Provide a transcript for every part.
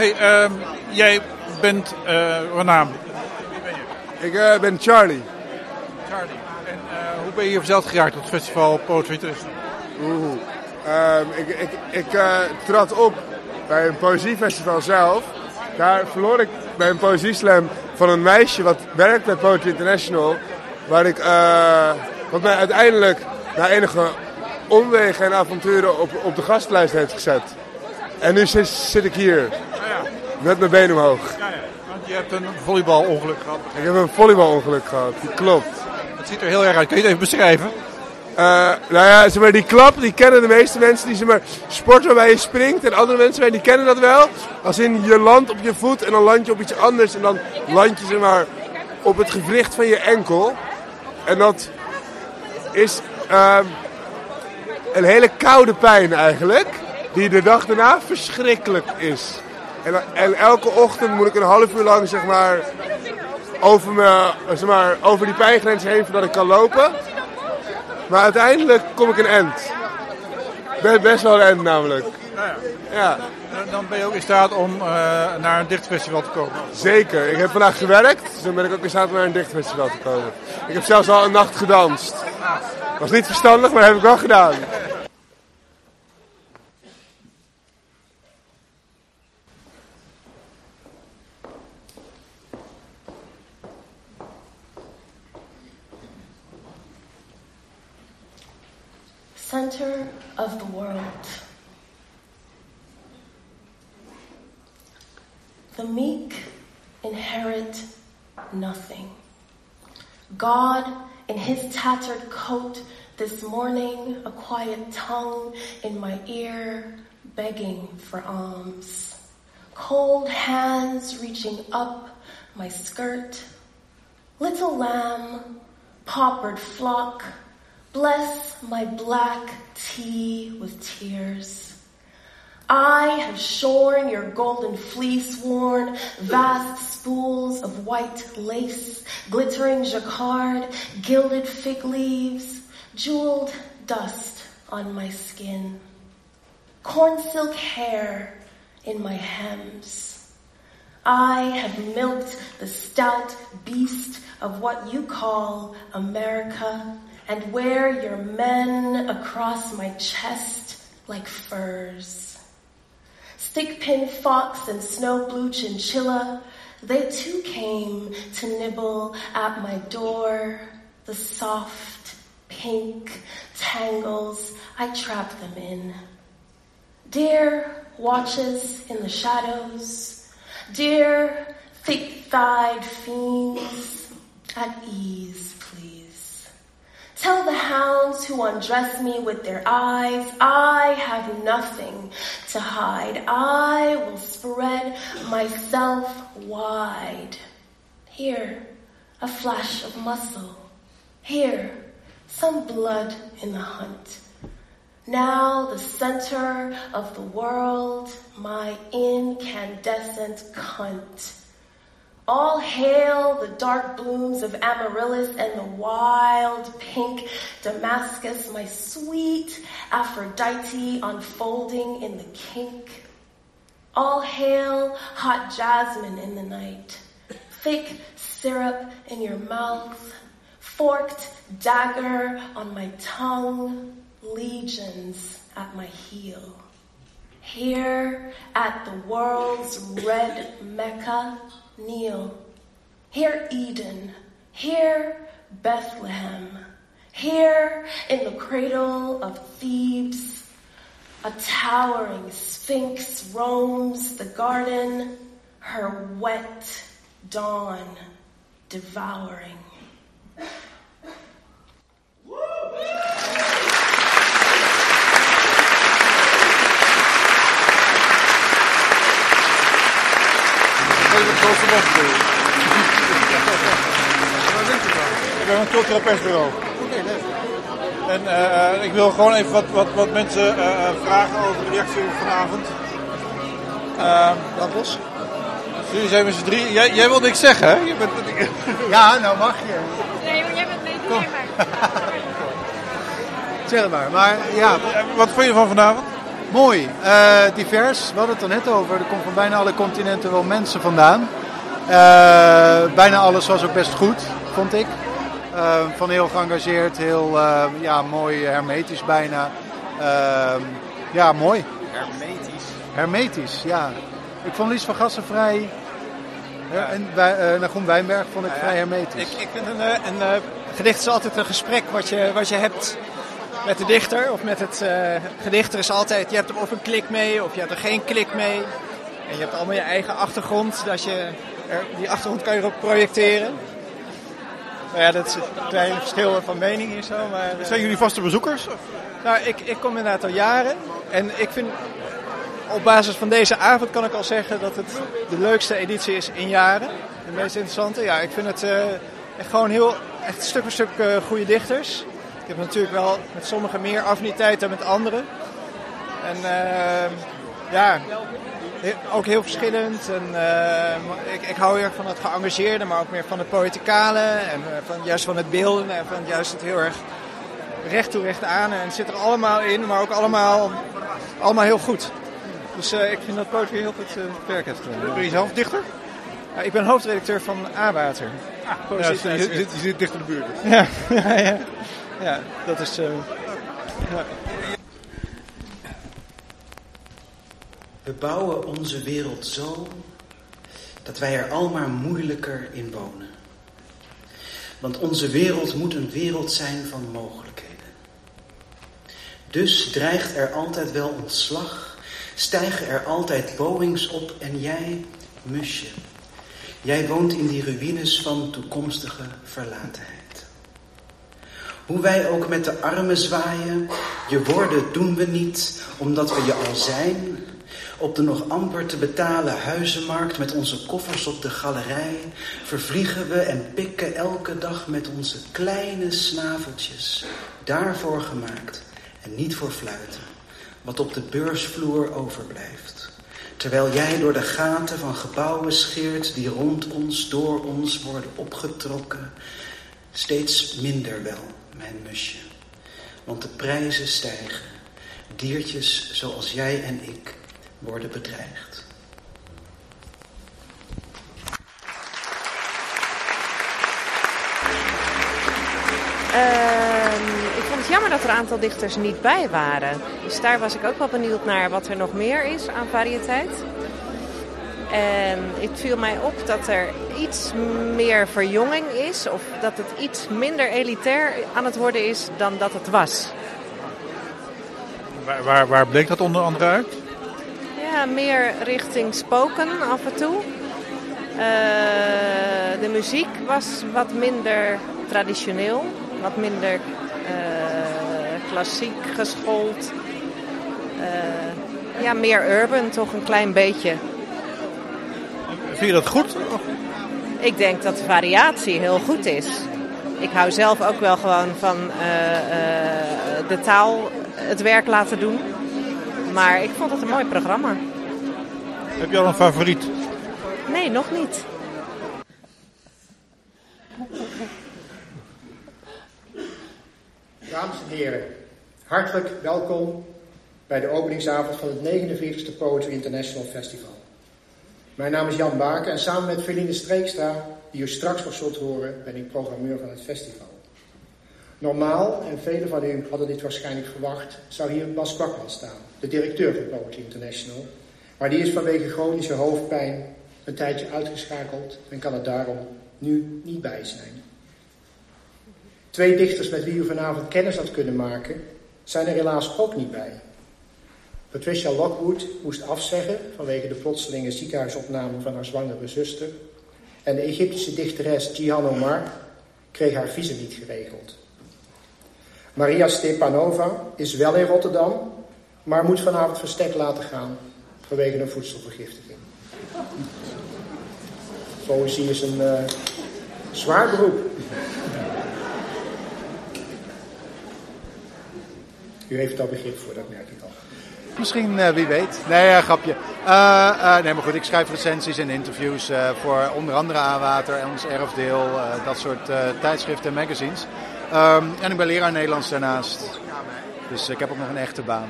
Hey, ehm, jij bent, eh wat naam? Ik eh, ben Charlie. Charlie. En eh, hoe ben je verzeld geraakt op het festival Poetry International? Oeh. Ehm, ik ik, ik trad op bij een poëziefestival zelf. Daar verloor ik bij een poëzieslam van een meisje wat werkt bij Poetry International. Waar ik, wat mij uiteindelijk na enige omwegen en avonturen op, op de gastlijst heeft gezet. En nu zit, zit ik hier. Met mijn been omhoog. Ja, ja. Want je hebt een volleybalongeluk gehad. Ik heb een volleybalongeluk gehad. Die klopt. Het ziet er heel erg uit. Kun je het even beschrijven? Eh, nou ja, zeg maar, die klap die kennen de meeste mensen die zeg maar, sport waarbij je springt. En andere mensen die kennen dat wel. Als in je landt op je voet en dan land je op iets anders. En dan land je zeg maar, op het gewricht van je enkel. En dat is ehm, een hele koude pijn eigenlijk. Die de dag daarna verschrikkelijk is. En, en elke ochtend moet ik een half uur lang zeg maar, over, me, zeg maar, over die pijngrens heen voordat ik kan lopen. Maar uiteindelijk kom ik een end. Be- Best wel een end namelijk. Ja, En dan ben je ook in staat om eh, naar een dichtfestival te komen. zeker. Ik heb vandaag gewerkt, dus dan ben ik ook in staat om naar een dichtfestival te komen. Ik heb zelfs al een nacht gedanst. Was niet verstandig, maar heb ik wel gedaan. Center of the world. The meek inherit nothing. God, in his tattered coat, this morning, a quiet tongue in my ear, begging for alms. Cold hands reaching up my skirt. Little lamb, paupered flock, bless my black tea with tears. I have shorn your golden fleece, worn vast spools of white lace, glittering jacquard, gilded fig leaves, jeweled dust on my skin, corn silk hair in my hems. I have milked the stout beast of what you call America and wear your men across my chest like furs. Stick pin fox and snow blue chinchilla, they too came to nibble at my door. The soft pink tangles, I trap them in. Dear watches in the shadows, dear thick thighed fiends, at ease, who undress me with their eyes, I have nothing to hide. I will spread myself wide. Here, a flash of muscle. Here, some blood in the hunt. Now the center of the world, my incandescent cunt. All hail the dark blooms of amaryllis and the wild pink Damascus, my sweet Aphrodite unfolding in the kink. All hail hot jasmine in the night, thick syrup in your mouth, forked dagger on my tongue, legions at my heel. Here at the world's red Mecca, kneel. Here Eden, here Bethlehem, here in the cradle of Thebes, a towering sphinx roams the garden, her wet dawn devouring. Een grootste bosbureau. Ik ben een cultureel persbureau. En eh, ik wil gewoon even wat, wat, wat mensen eh, eh, vragen over de reactie vanavond. Dat was? Jullie zijn met z'n drie. Jij, jij wil niks zeggen, hè? Je bent, Ja, nou mag je. Nee, maar jij bent mee. Zeg maar. Maar ja, wat vond je van vanavond? Mooi, uh, divers. We hadden het er net over. Er komt van bijna alle continenten wel mensen vandaan. Uh, bijna alles was ook best goed, vond ik. Uh, van heel geëngageerd, heel ja, mooi, hermetisch bijna. ja, mooi. Hermetisch? Hermetisch, ja. Ik vond Lies van Gassen vrij... Ja. En bij, Wijnberg vond ik vrij hermetisch. Ik, ik vind een, een gedicht is altijd een gesprek wat je, wat je hebt met de dichter of met het uh, gedicht. Er is altijd, je hebt er of een klik mee of je hebt er geen klik mee. En je hebt allemaal je eigen achtergrond. Dat je er, die achtergrond kan je ook projecteren. Nou ja, dat is een klein verschil van mening hier zo. Maar, uh, Zijn jullie vaste bezoekers? Nou, ik, ik kom inderdaad al jaren. En ik vind, op basis van deze avond kan ik al zeggen dat het de leukste editie is in jaren. De meest interessante. Ja, ik vind het uh, echt gewoon heel, echt stuk voor stuk goede dichters. Ik heb natuurlijk wel met sommigen meer affiniteit dan met anderen. En uh, ja, ook heel verschillend. En, uh, ik, ik hou heel erg van het geëngageerde, maar ook meer van het poëticale. En uh, van, juist van het beelden en van juist het heel erg recht toe recht aan. En het zit er allemaal in, maar ook allemaal, allemaal heel goed. Dus uh, ik vind dat poëzie heel goed uh, werk heeft gedaan. Ben je zelf dichter? Ik ben hoofdredacteur van A-Water. Ah, ja, je, je, je, zit dicht in de buurt. Ja, ja, ja ja, dat is. Uh, ja. We bouwen onze wereld zo dat wij er al maar moeilijker in wonen. Want onze wereld moet een wereld zijn van mogelijkheden. Dus dreigt er altijd wel ontslag, stijgen er altijd Boeings op en jij, musje, jij woont in die ruïnes van toekomstige verlatenheid. Hoe wij ook met de armen zwaaien, je woorden doen we niet, omdat we je al zijn. Op de nog amper te betalen huizenmarkt met onze koffers op de galerij vervliegen we en pikken elke dag met onze kleine snaveltjes, daarvoor gemaakt en niet voor fluiten, wat op de beursvloer overblijft. Terwijl jij door de gaten van gebouwen scheert die rond ons, door ons worden opgetrokken, steeds minder wel mijn musje. Want de prijzen stijgen. Diertjes zoals jij en ik worden bedreigd. Uh, ik vond het jammer dat er een aantal dichters niet bij waren. Dus daar was ik ook wel benieuwd naar wat er nog meer is aan variëteit. En het viel mij op dat er iets meer verjonging is. Of dat het iets minder elitair aan het worden is dan dat het was. Waar, waar, waar bleek dat onder andere uit? Ja, meer richting spoken af en toe. Uh, de muziek was wat minder traditioneel. Wat minder uh, klassiek geschoold. Uh, ja, meer urban toch een klein beetje. Vind je dat goed? Ik denk dat de variatie heel goed is. Ik hou zelf ook wel gewoon van uh, uh, de taal het werk laten doen. Maar ik vond het een mooi programma. Heb je al een favoriet? Nee, nog niet. Dames en heren, hartelijk welkom bij de openingsavond van het 49e Poetry International Festival. Mijn naam is Jan Baken en samen met Feline Streekstra, die u straks nog zult horen, ben ik programmeur van het festival. Normaal, en velen van u hadden dit waarschijnlijk verwacht, zou hier Bas Kwakman staan, de directeur van Poetry International. Maar die is vanwege chronische hoofdpijn een tijdje uitgeschakeld en kan er daarom nu niet bij zijn. Twee dichters met wie u vanavond kennis had kunnen maken, zijn er helaas ook niet bij. Patricia Lockwood moest afzeggen vanwege de plotselinge ziekenhuisopname van haar zwangere zuster. En de Egyptische dichteres Jihan Omar kreeg haar visum niet geregeld. Maria Stepanova is wel in Rotterdam, maar moet vanavond verstek laten gaan vanwege een voedselvergiftiging. Poëzie is een uh, zwaar beroep. U heeft al begrip voor, dat merk ik al. Misschien, uh, wie weet. Nee, grapje. Uh, nee, maar goed, ik schrijf recensies en interviews voor onder andere Aanwater en ons erfdeel, dat soort tijdschriften en magazines. Um, en ik ben leraar Nederlands daarnaast. Dus ik heb ook nog een echte baan.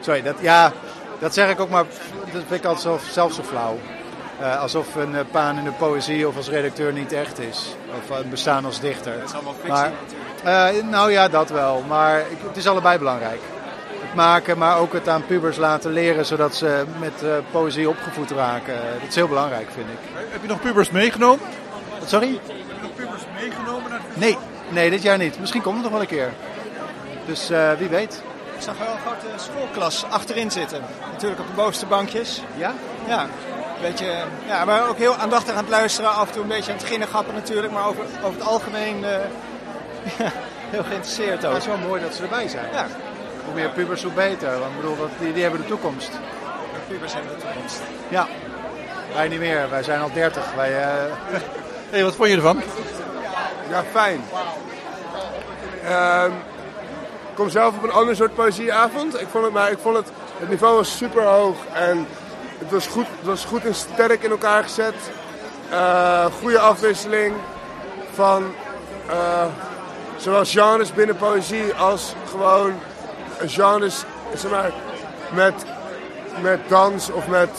Sorry, dat, ja, dat zeg ik ook maar. Dat vind ik altijd zo, zelf zo flauw. Uh, alsof een uh, paan in de poëzie of als redacteur niet echt is. Of uh, bestaan als dichter. Dat is allemaal fictie maar, Nou ja, dat wel. Maar ik, het is allebei belangrijk. Maken, maar ook het aan pubers laten leren, zodat ze met poëzie opgevoed raken. Dat is heel belangrijk, vind ik. Heb je nog pubers meegenomen? Sorry? Heb je nog pubers meegenomen? Naar nee, nee, dit jaar niet. Misschien komt het nog wel een keer. Dus wie weet. Ik zag wel een grote schoolklas achterin zitten. Natuurlijk op de bovenste bankjes. Ja? Ja. Beetje, ja, maar ook heel aandachtig aan het luisteren. Af en toe een beetje aan het ginnegappen natuurlijk. Maar over, over het algemeen uh, heel geïnteresseerd ook. Het is wel mooi dat ze erbij zijn. Ja. Hoe meer pubers, hoe beter. Want ik bedoel, die, die hebben de toekomst. De pubers hebben de toekomst. Ja. Wij niet meer. Wij zijn al 30. Wij, uh... hey, wat vond je ervan? Ja, fijn. Um, ik kom zelf op een ander soort poëzieavond. Ik vond het, maar ik vond het, het niveau was super hoog en het was goed, het was goed en sterk in elkaar gezet. Uh, goede afwisseling van uh, zowel genres binnen poëzie als gewoon genres zeg maar, met, met dans of met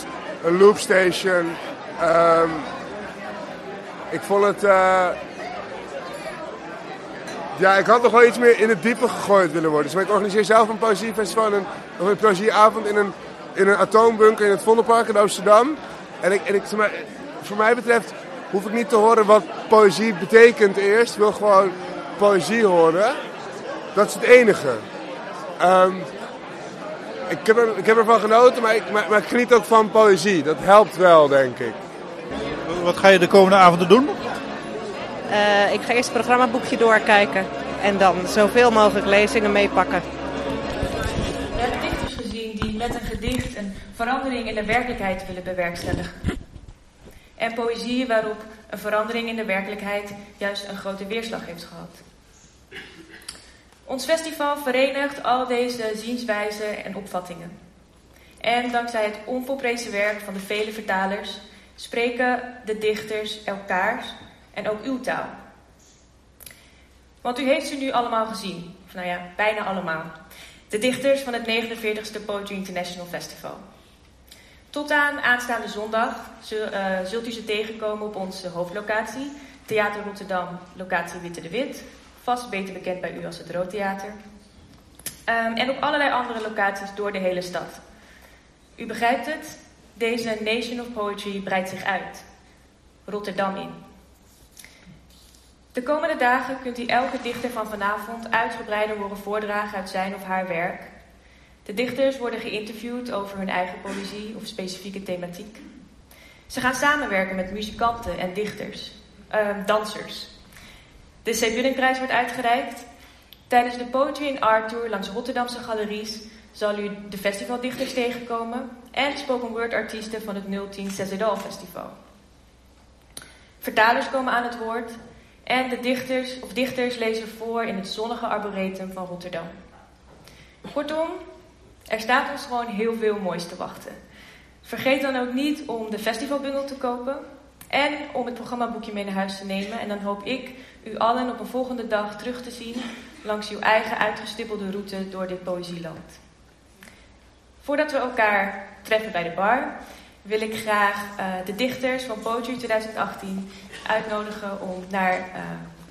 een loopstation. Um, ik vond het. Uh, ja, ik had nog wel iets meer in het diepe gegooid willen worden. Dus ik organiseer zelf een poëziefestival en een, een poëzieavond in een, in een atoombunker in het Vondelpark in Amsterdam. En, ik, en ik, zeg maar, voor mij betreft hoef ik niet te horen wat poëzie betekent eerst. Ik wil gewoon poëzie horen. Dat is het enige. Um, ik, heb er, ik heb ervan genoten, maar ik, maar, maar ik geniet ook van poëzie. Dat helpt wel, denk ik. Wat ga je de komende avonden doen? Uh, ik ga eerst het programmaboekje doorkijken en dan zoveel mogelijk lezingen meepakken. We hebben dichters gezien die met een gedicht een verandering in de werkelijkheid willen bewerkstelligen. En poëzie waarop een verandering in de werkelijkheid juist een grote weerslag heeft gehad. Ons festival verenigt al deze zienswijzen en opvattingen. En dankzij het onvolprezen werk van de vele vertalers spreken de dichters elkaars en ook uw taal. Want u heeft ze nu allemaal gezien. Of nou ja, bijna allemaal. De dichters van het 49ste Poetry International Festival. Tot aan aanstaande zondag zult u ze tegenkomen op onze hoofdlocatie, Theater Rotterdam, locatie Witte de Wit. Vast beter bekend bij u als het Roodtheater. Um, en op allerlei andere locaties door de hele stad. U begrijpt het, deze Nation of Poetry breidt zich uit. Rotterdam in. De komende dagen kunt u elke dichter van vanavond uitgebreider horen voordragen uit zijn of haar werk. De dichters worden geïnterviewd over hun eigen poëzie of specifieke thematiek. Ze gaan samenwerken met muzikanten en dichters, uh, dansers. De C. Bunningsprijs wordt uitgereikt. Tijdens de Poetry and Art Tour langs Rotterdamse galeries zal u de festivaldichters tegenkomen en spoken word artiesten van het 010 Cezedal Festival. Vertalers komen aan het woord en de dichters of dichters lezen voor in het zonnige arboretum van Rotterdam. Kortom, er staat ons gewoon heel veel moois te wachten. Vergeet dan ook niet om de festivalbundel te kopen en om het programmaboekje mee naar huis te nemen. En dan hoop ik u allen op een volgende dag terug te zien langs uw eigen uitgestippelde route door dit poëzieland. Voordat we elkaar treffen bij de bar, wil ik graag uh, de dichters van Poetry 2018 uitnodigen om naar uh,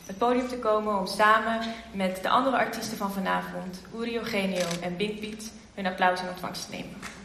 het podium te komen om samen met de andere artiesten van vanavond, Uri Eugenio en Bink Piet, hun applaus in ontvangst te nemen.